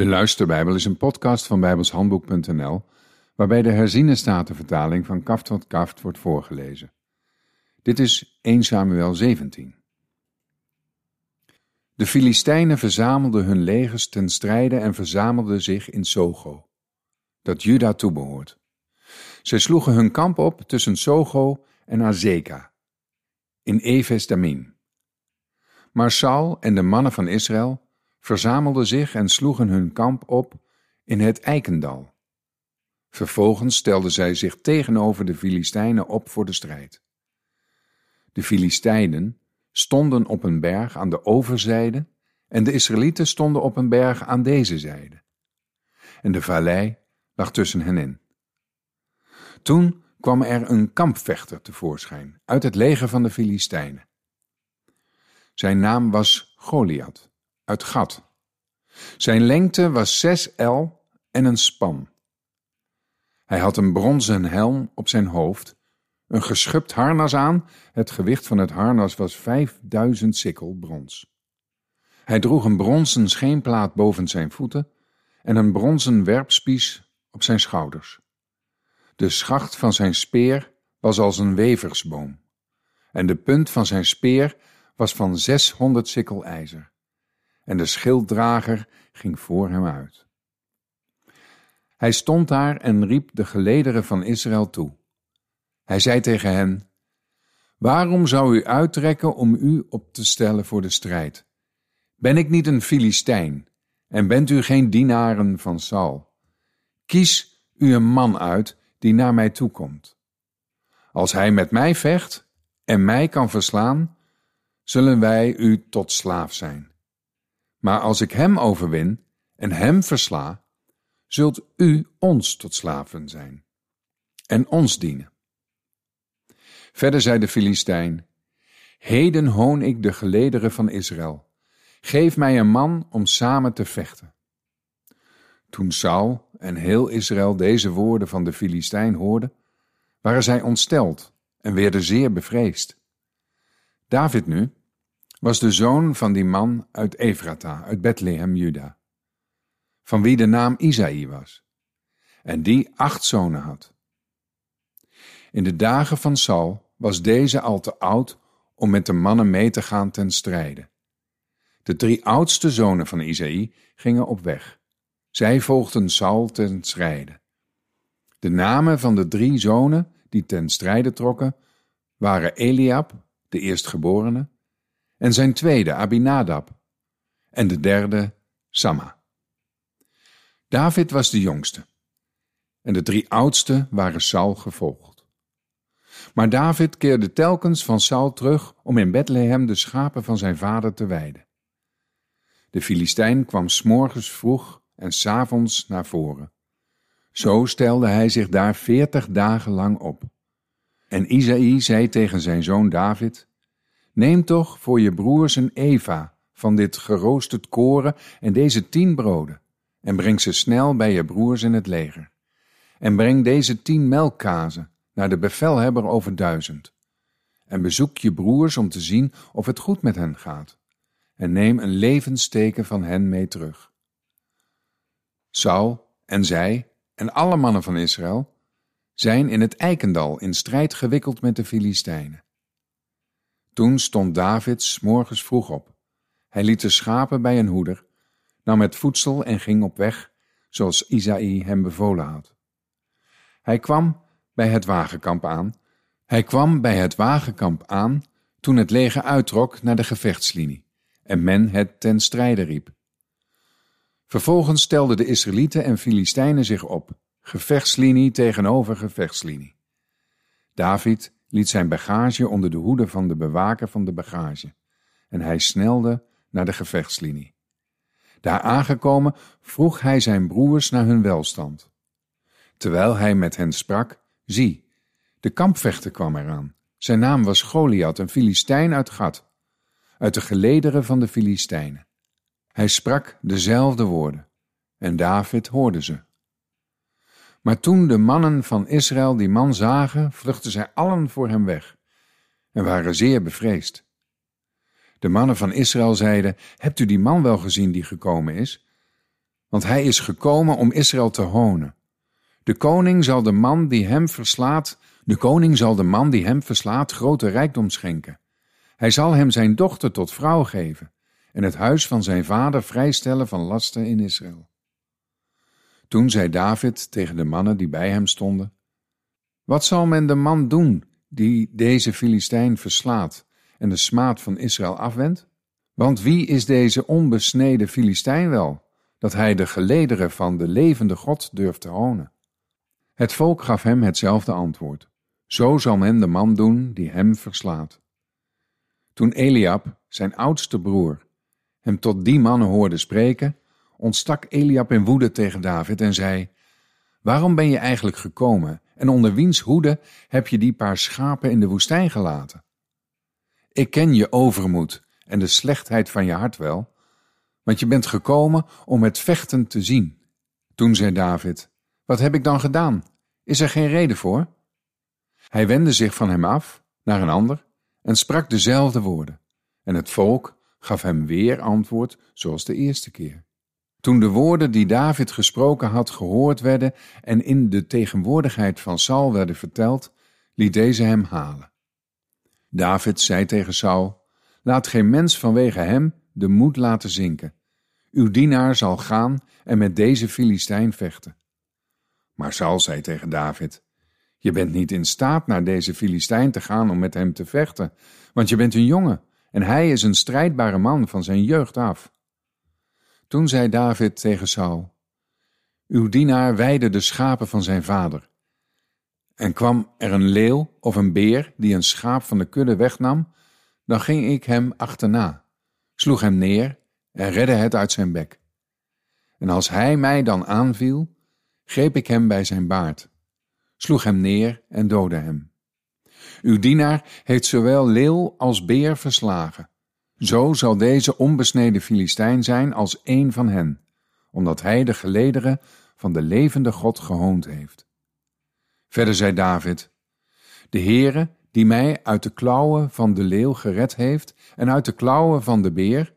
De Luisterbijbel is een podcast van bijbelshandboek.nl waarbij de herziene statenvertaling van kaft tot kaft wordt voorgelezen. Dit is 1 Samuel 17. De Filistijnen verzamelden hun legers ten strijde en verzamelden zich in Sogo, dat Juda toebehoort. Zij sloegen hun kamp op tussen Sogo en Azeka, in Damin. Maar Saul en de mannen van Israël verzamelden zich en sloegen hun kamp op in het Eikendal. Vervolgens stelden zij zich tegenover de Filistijnen op voor de strijd. De Filistijnen stonden op een berg aan de overzijde en de Israëlieten stonden op een berg aan deze zijde. En de vallei lag tussen hen in. Toen kwam er een kampvechter tevoorschijn uit het leger van de Filistijnen. Zijn naam was Goliath uit Gat. Zijn lengte was zes el en een span. Hij had een bronzen helm op zijn hoofd, een geschupt harnas aan, het gewicht van het harnas was vijfduizend sikkel brons. Hij droeg een bronzen scheenplaat boven zijn voeten en een bronzen werpspies op zijn schouders. De schacht van zijn speer was als een weversboom, en de punt van zijn speer was van zeshonderd sikkel ijzer en de schilddrager ging voor hem uit. Hij stond daar en riep de gelederen van Israël toe. Hij zei tegen hen: Waarom zou u uittrekken om u op te stellen voor de strijd? Ben ik niet een Filistijn en bent u geen dienaren van Saul? Kies u een man uit die naar mij toekomt. Als hij met mij vecht en mij kan verslaan, zullen wij u tot slaaf zijn. Maar als ik hem overwin en hem versla, zult u ons tot slaven zijn en ons dienen. Verder zei de Filistijn: Heden hoon ik de gelederen van Israël. Geef mij een man om samen te vechten. Toen Saul en heel Israël deze woorden van de Filistijn hoorden, waren zij ontsteld en werden zeer bevreesd. David nu, was de zoon van die man uit Efrata, uit Bethlehem, Juda, van wie de naam Isaïe was, en die acht zonen had. In de dagen van Saul was deze al te oud om met de mannen mee te gaan ten strijde. De drie oudste zonen van Isaïe gingen op weg. Zij volgden Saul ten strijde. De namen van de drie zonen die ten strijde trokken waren Eliab, de eerstgeborene, en zijn tweede Abinadab en de derde Samma. David was de jongste en de drie oudste waren Saul gevolgd. Maar David keerde telkens van Saul terug om in Bethlehem de schapen van zijn vader te weiden. De Filistijn kwam s'morgens vroeg en s'avonds naar voren. Zo stelde hij zich daar veertig dagen lang op. En Isaïe zei tegen zijn zoon David: Neem toch voor je broers een Eva van dit geroosterd koren en deze tien broden, en breng ze snel bij je broers in het leger. En breng deze tien melkkazen naar de bevelhebber over duizend. En bezoek je broers om te zien of het goed met hen gaat. En neem een levensteken van hen mee terug. Saul en zij en alle mannen van Israël zijn in het Eikendal in strijd gewikkeld met de Filistijnen. Toen stond David morgens vroeg op. Hij liet de schapen bij een hoeder, nam het voedsel en ging op weg, zoals Isaïe hem bevolen had. Hij kwam bij het wagenkamp aan. Hij kwam bij het wagenkamp aan toen het leger uittrok naar de gevechtslinie en men het ten strijde riep. Vervolgens stelden de Israëlieten en Filistijnen zich op, gevechtslinie tegenover gevechtslinie. David liet zijn bagage onder de hoede van de bewaker van de bagage en hij snelde naar de gevechtslinie. Daar aangekomen vroeg hij zijn broers naar hun welstand. Terwijl hij met hen sprak, zie, de kampvechter kwam eraan. Zijn naam was Goliath, een Filistijn uit Gat, uit de gelederen van de Filistijnen. Hij sprak dezelfde woorden, en David hoorde ze. Maar toen de mannen van Israël die man zagen, vluchtten zij allen voor hem weg en waren zeer bevreesd. De mannen van Israël zeiden: Hebt u die man wel gezien die gekomen is? want hij is gekomen om Israël te honen. De koning zal de man die hem verslaat, de koning zal de man die hem verslaat grote rijkdom schenken. Hij zal hem zijn dochter tot vrouw geven en het huis van zijn vader vrijstellen van lasten in Israël. Toen zei David tegen de mannen die bij hem stonden: Wat zal men de man doen die deze Filistijn verslaat en de smaad van Israël afwendt? Want wie is deze onbesneden Filistijn wel, dat hij de gelederen van de levende God durft te honen? Het volk gaf hem hetzelfde antwoord. Zo zal men de man doen die hem verslaat. Toen Eliab, zijn oudste broer, hem tot die mannen hoorde spreken, ontstak Eliab in woede tegen David en zei: Waarom ben je eigenlijk gekomen en onder wiens hoede heb je die paar schapen in de woestijn gelaten? Ik ken je overmoed en de slechtheid van je hart wel, want je bent gekomen om het vechten te zien. Toen zei David: Wat heb ik dan gedaan? Is er geen reden voor? Hij wendde zich van hem af naar een ander en sprak dezelfde woorden. En het volk gaf hem weer antwoord zoals de eerste keer. Toen de woorden die David gesproken had gehoord werden en in de tegenwoordigheid van Saul werden verteld, liet deze hem halen. David zei tegen Saul: Laat geen mens vanwege hem de moed laten zinken. Uw dienaar zal gaan en met deze Filistijn vechten. Maar Saul zei tegen David: Je bent niet in staat naar deze Filistijn te gaan om met hem te vechten, want je bent een jongen en hij is een strijdbare man van zijn jeugd af. Toen zei David tegen Saul: Uw dienaar weide de schapen van zijn vader. En kwam er een leeuw of een beer die een schaap van de kudde wegnam, dan ging ik hem achterna, sloeg hem neer en redde het uit zijn bek. En als hij mij dan aanviel, greep ik hem bij zijn baard, sloeg hem neer en doodde hem. Uw dienaar heeft zowel leeuw als beer verslagen. Zo zal deze onbesneden Filistijn zijn als een van hen, omdat hij de gelederen van de levende God gehoond heeft. Verder zei David, de Heere, die mij uit de klauwen van de leeuw gered heeft en uit de klauwen van de beer,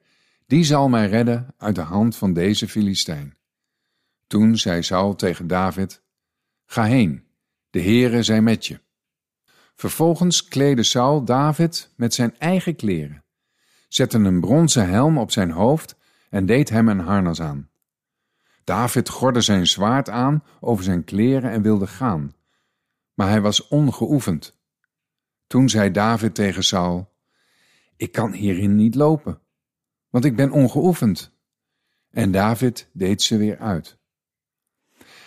die zal mij redden uit de hand van deze Filistijn. Toen zei Saul tegen David, Ga heen, de Heere zij met je. Vervolgens kleedde Saul David met zijn eigen kleren, zette een bronzen helm op zijn hoofd en deed hem een harnas aan. David gordde zijn zwaard aan over zijn kleren en wilde gaan, maar hij was ongeoefend. Toen zei David tegen Saul: Ik kan hierin niet lopen, want ik ben ongeoefend. En David deed ze weer uit.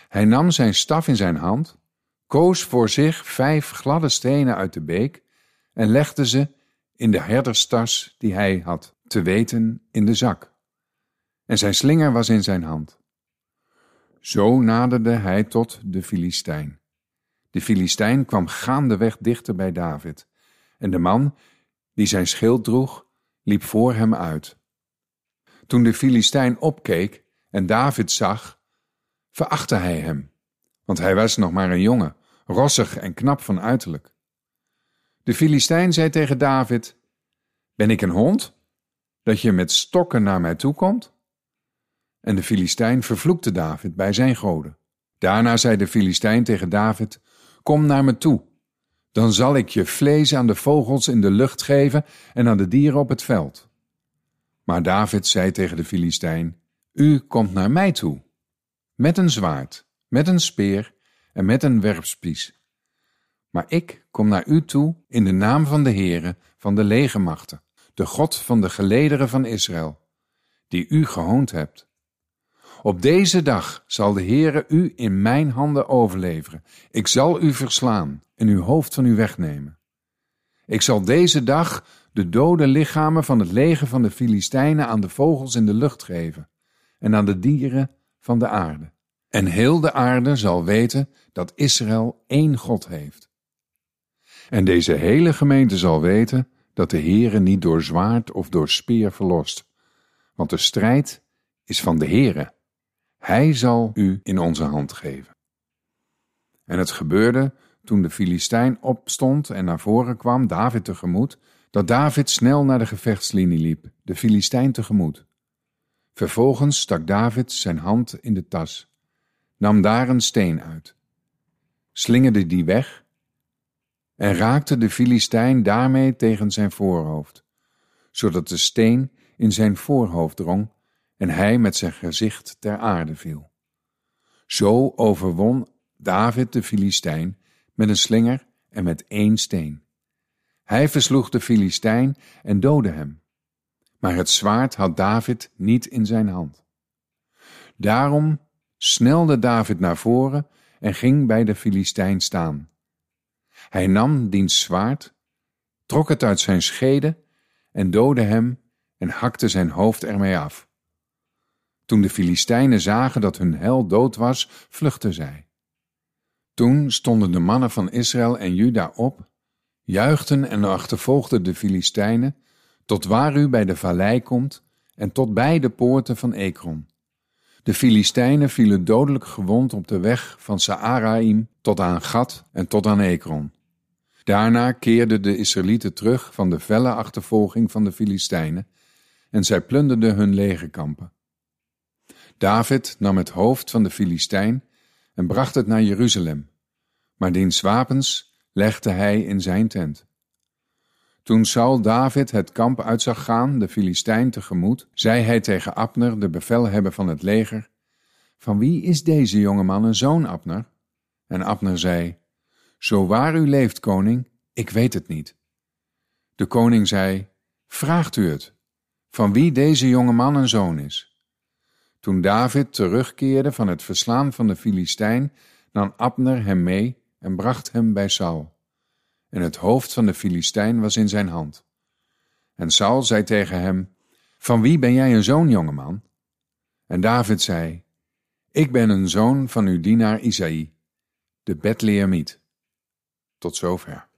Hij nam zijn staf in zijn hand, koos voor zich vijf gladde stenen uit de beek en legde ze in de herderstas die hij had, te weten in de zak. En zijn slinger was in zijn hand. Zo naderde hij tot de Filistijn. De Filistijn kwam gaandeweg dichter bij David, en de man die zijn schild droeg, liep voor hem uit. Toen de Filistijn opkeek en David zag, verachtte hij hem, want hij was nog maar een jongen, rossig en knap van uiterlijk. De Filistijn zei tegen David: Ben ik een hond, dat je met stokken naar mij toe komt? En de Filistijn vervloekte David bij zijn goden. Daarna zei de Filistijn tegen David: Kom naar me toe, dan zal ik je vlees aan de vogels in de lucht geven en aan de dieren op het veld. Maar David zei tegen de Filistijn: U komt naar mij toe, met een zwaard, met een speer en met een werpspies. Maar ik kom naar u toe in de naam van de Heere van de legermachten, de God van de gelederen van Israël, die u gehoond hebt. Op deze dag zal de Heere u in mijn handen overleveren. Ik zal u verslaan en uw hoofd van u wegnemen. Ik zal deze dag de dode lichamen van het leger van de Filistijnen aan de vogels in de lucht geven en aan de dieren van de aarde. En heel de aarde zal weten dat Israël één God heeft. En deze hele gemeente zal weten dat de Heere niet door zwaard of door speer verlost, want de strijd is van de Heere. Hij zal u in onze hand geven. En het gebeurde toen de Filistijn opstond en naar voren kwam David tegemoet, dat David snel naar de gevechtslinie liep, de Filistijn tegemoet. Vervolgens stak David zijn hand in de tas, nam daar een steen uit, slingerde die weg en raakte de Filistijn daarmee tegen zijn voorhoofd, zodat de steen in zijn voorhoofd drong en hij met zijn gezicht ter aarde viel. Zo overwon David de Filistijn met een slinger en met één steen. Hij versloeg de Filistijn en doodde hem. Maar het zwaard had David niet in zijn hand. Daarom snelde David naar voren en ging bij de Filistijn staan. Hij nam diens zwaard, trok het uit zijn schede en doodde hem en hakte zijn hoofd ermee af. Toen de Filistijnen zagen dat hun hel dood was, vluchtten zij. Toen stonden de mannen van Israël en Juda op, juichten en achtervolgden de Filistijnen, tot waar u bij de vallei komt en tot bij de poorten van Ekron. De Filistijnen vielen dodelijk gewond op de weg van Saaraim tot aan Gat en tot aan Ekron. Daarna keerden de Israëlieten terug van de felle achtervolging van de Filistijnen en zij plunderden hun legerkampen. David nam het hoofd van de Filistijn en bracht het naar Jeruzalem, maar diens wapens legde hij in zijn tent. Toen Saul David het kamp uit zag gaan, de Filistijn tegemoet, zei hij tegen Abner, de bevelhebber van het leger, Van wie is deze jongeman een zoon, Abner? En Abner zei, Zo waar u leeft, koning, ik weet het niet. De koning zei, Vraagt u het, van wie deze jongeman een zoon is. Toen David terugkeerde van het verslaan van de Filistijn, nam Abner hem mee en bracht hem bij Saul. En het hoofd van de Filistijn was in zijn hand. En Saul zei tegen hem, Van wie ben jij een zoon, jongeman? En David zei, Ik ben een zoon van uw dienaar Isaï, de Betleemiet. Tot zover.